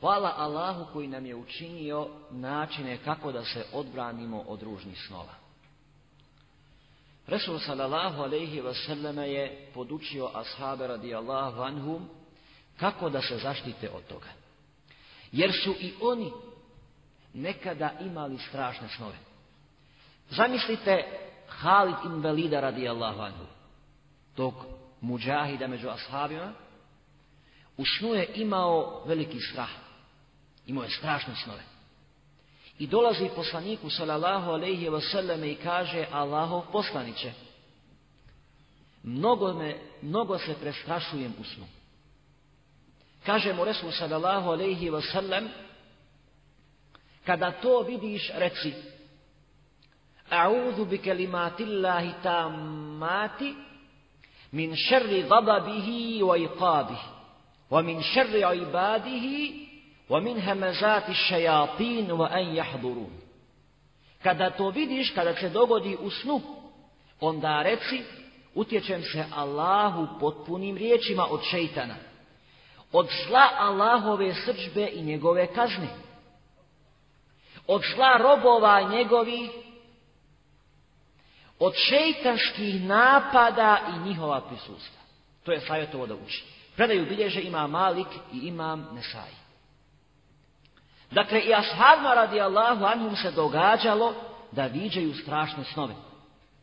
Hvala Allahu koji nam je učinio načine kako da se odbranimo od ružnih snova. Resul sallallahu alaihi sallam je podučio ashabe Allah anhum kako da se zaštite od toga. Jer su i oni nekada imali strašne snove. Zamislite Halid invalida Allah vanhum, tog muđahida među ashabima, u snu je imao veliki strah. Imao je strašne snove. I dolazi poslaniku sallallahu alejhi ve selleme i kaže Allahov poslanice Mnogo me, mnogo se prestrašujem u snu. Kaže mu Resul sallallahu alejhi ve sellem Kada to vidiš reci A'udhu bi kalimatillahi tammati min sharri ghadabihi wa iqabihi wa min sharri ibadihi همزات الشياطين Kada to vidiš, kada se dogodi u snu, onda reci, utječem se Allahu potpunim riječima od šeitana, od zla Allahove srđbe i njegove kazne, od zla robova njegovi, od šeitanskih napada i njihova prisustva. To je savjetovo da uči. Predaju bilježe ima Malik i imam Nesaj. Dakle, i ashabima radi Allahu anhum se događalo da viđaju strašne snove,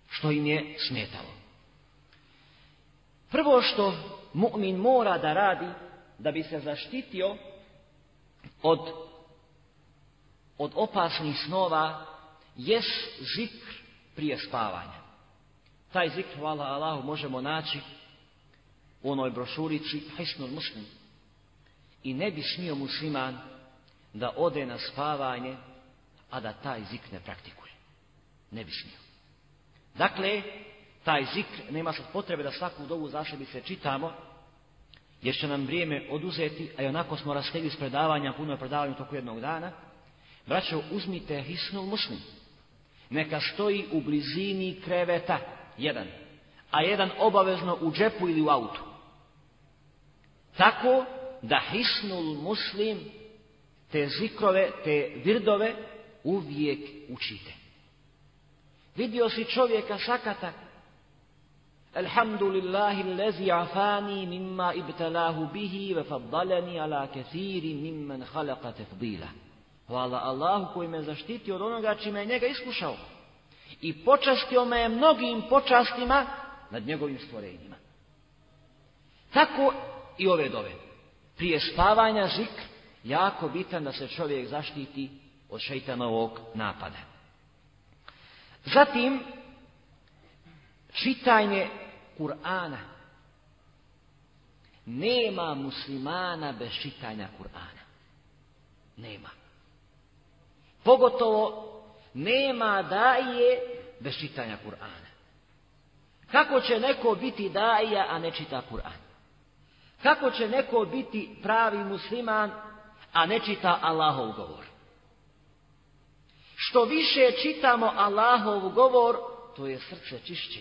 što im je smetalo. Prvo što mu'min mora da radi da bi se zaštitio od, od opasnih snova jes zikr prije spavanja. Taj zikr, hvala Allahu, možemo naći u onoj brošurici Hisnul Muslim. I ne bi smio musliman da ode na spavanje, a da taj zik ne praktikuje. Ne bi smio. Dakle, taj zik nema sad potrebe da svaku dovu se čitamo, jer će nam vrijeme oduzeti, a i onako smo rastegli s predavanja, puno je predavanja toku jednog dana. Braćo, uzmite hisnul muslim. Neka stoji u blizini kreveta, jedan. A jedan obavezno u džepu ili u autu. Tako da hisnul muslim te zikrove, te virdove uvijek učite. Vidio si čovjeka sakata. Alhamdulillahi lezi afani mimma ibtalahu bihi ve faddalani ala kathiri mimman halaka tefdila. Hvala Allahu koji me zaštiti od onoga čime je njega iskušao. I počastio me je mnogim počastima nad njegovim stvorenjima. Tako i ove dove. Prije spavanja zikr, jako bitan da se čovjek zaštiti od šeitanovog napada. Zatim, čitanje Kur'ana. Nema muslimana bez čitanja Kur'ana. Nema. Pogotovo nema daje bez čitanja Kur'ana. Kako će neko biti daja, a ne čita Kur'an? Kako će neko biti pravi musliman, a ne čita Allahov govor. Što više čitamo Allahov govor, to je srce čišće.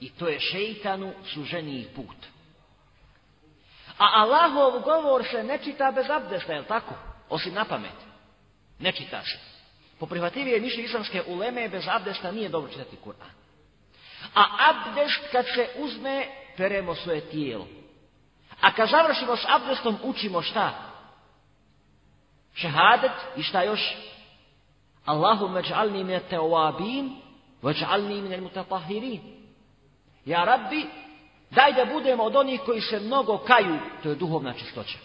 I to je šeitanu suženiji put. A Allahov govor se ne čita bez abdesta, je tako? Osim na pamet. Ne čita se. Po prihvativije mišlji islamske uleme, bez abdesta nije dobro čitati Kur'an. A abdest kad se uzme, peremo svoje tijelo. A kad završimo s abdestom, učimo šta? Šehadet i šta još? te dž'alni mine tawabin, mu mine pahiri. Ja rabbi, daj da budemo od onih koji se mnogo kaju, to je duhovna čistoća.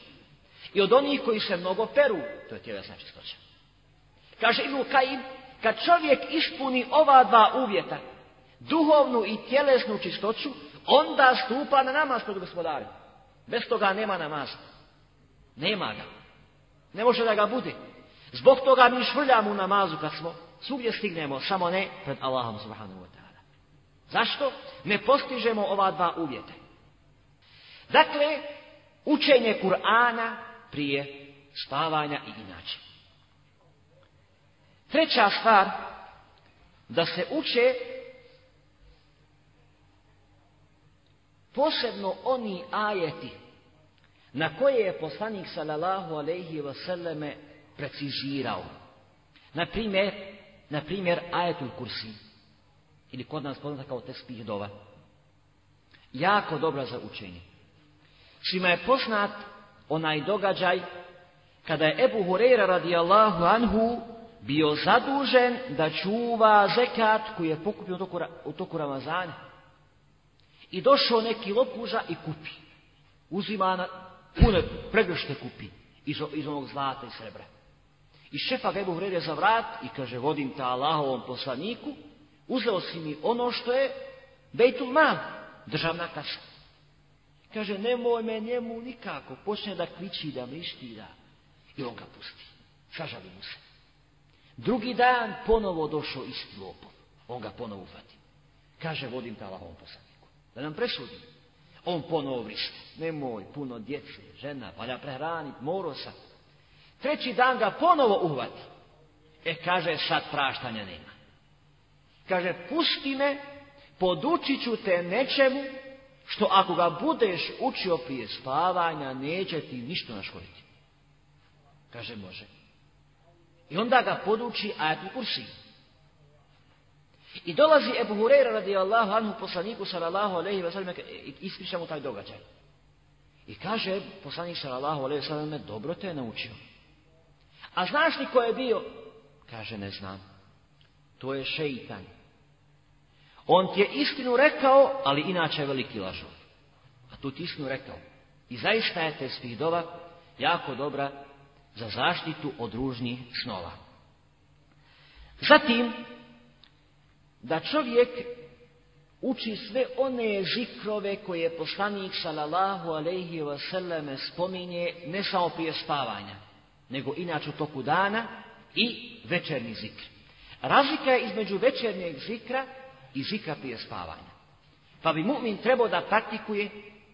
I od onih koji se mnogo peru, to je tjelesna čistoća. Kaže Ibn Kajim, kad čovjek ispuni ova dva uvjeta, duhovnu i tjelesnu čistoću, onda stupa na namaz kod gospodara. Bez toga nema namaza. Nema ga. Ne može da ga bude. Zbog toga mi švrljamo u namazu kad smo svugdje stignemo, samo ne pred Allahom subhanahu wa ta'ala. Zašto? Ne postižemo ova dva uvjeta. Dakle, učenje Kur'ana prije spavanja i inače. Treća stvar, da se uče posebno oni ajeti na koje je poslanik sallallahu alejhi ve selleme precizirao. Na primjer, na primjer ajetul kursi ili kod nas poznata kao tekst dova. Jako dobra za učenje. Čime je poznat onaj događaj kada je Ebu Hureyra radijallahu anhu bio zadužen da čuva zekat koji je pokupio u toku Ramazana. I došao neki lopuža i kupi. Uzima pune pregršne kupi iz, iz onog zlata i srebra. I šefa Ebu vrede za vrat i kaže, vodim ta Allahovom poslaniku, uzeo si mi ono što je Bejtul Mal, državna kasa. Kaže, nemoj me njemu nikako, počne da kliči da mrišti, da... I on ga pusti. Sažali mu se. Drugi dan ponovo došao isti lopov. On ga ponovo ufati. Kaže, vodim ta Allahovom poslaniku. Da nam presudi. On ponovo Nemoj, puno djece, žena, valja prehranit, moro sam. Treći dan ga ponovo uhvati. E, kaže, sad praštanja nema. Kaže, pusti me, podučit ću te nečemu, što ako ga budeš učio prije spavanja, neće ti ništa naškoditi. Kaže, može. I onda ga poduči ti kursi. I dolazi Ebu Hureyra Allahu anhu poslaniku sallallahu alaihi wa sallam ispriča mu taj događaj. I kaže poslanik sallallahu alaihi wa sallam dobro te je naučio. A znaš li ko je bio? Kaže ne znam. To je šeitan. On ti je istinu rekao, ali inače je veliki lažov. A tu ti istinu rekao. I zaista je te dova jako dobra za zaštitu od ružnih snova. Zatim, da čovjek uči sve one žikrove koje je poslanik sallallahu alejhi ve spominje ne samo prije spavanja, nego inače u toku dana i večernji zikr. Razlika je između večernjeg zikra i zikra prije spavanja. Pa bi mu'min trebao da praktikuje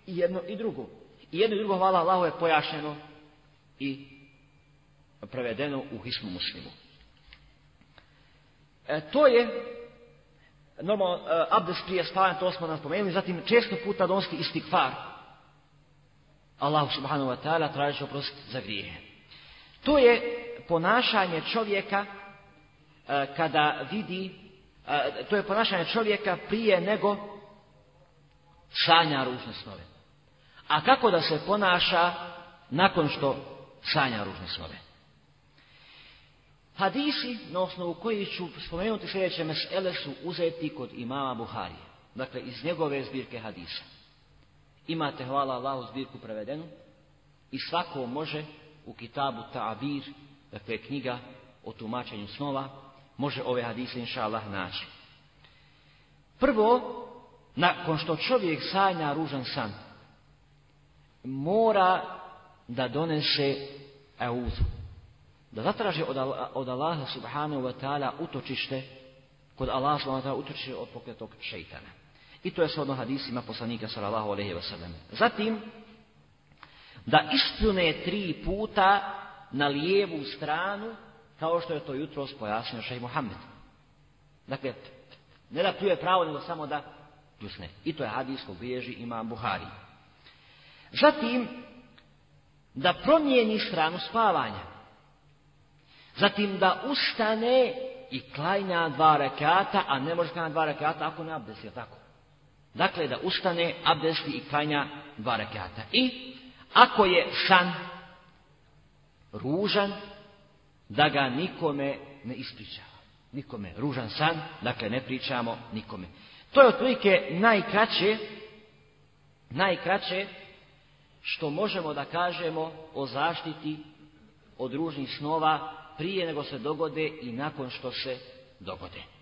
i jedno i drugo. I jedno i drugo, hvala je pojašnjeno i prevedeno u hismu muslimu. E, to je normalno e, abdest prije spavanja, to smo nam spomenuli, zatim često puta donski istikfar. Allah subhanahu wa ta'ala traži oprost za grijehe. To je ponašanje čovjeka e, kada vidi, e, to je ponašanje čovjeka prije nego sanja ružne snove. A kako da se ponaša nakon što sanja ružne snove? Hadisi na osnovu koji ću spomenuti sljedeće mesele su uzeti kod imama Buharije. Dakle, iz njegove zbirke hadisa. Imate, hvala Allahu, zbirku prevedenu i svako može u kitabu Ta'abir, dakle knjiga o tumačenju snova, može ove hadise inša Allah naći. Prvo, nakon što čovjek sanja ružan san, mora da donese euzu da zatraži od, od Allaha subhanahu wa ta'ala utočište kod Allaha subhanahu wa ta'ala utočište od pokretog šeitana. I to je shodno hadisima poslanika sallallahu alaihi wa Zatim, da ispljune tri puta na lijevu stranu, kao što je to jutro pojasnio šej Muhammed. Dakle, ne tu je pravo, nego samo da pljusne. I to je hadijsko bilježi ima Buhari. Zatim, da promijeni stranu spavanja. Zatim da ustane i klanja dva rekata, a ne može klanja dva rekata ako ne abdesti, tako? Dakle, da ustane, abdesti i klanja dva rekata. I ako je san ružan, da ga nikome ne ispričava. Nikome. Ružan san, dakle ne pričamo nikome. To je otprilike najkraće, najkraće što možemo da kažemo o zaštiti od ružnih snova prije nego se dogode i nakon što se dogode.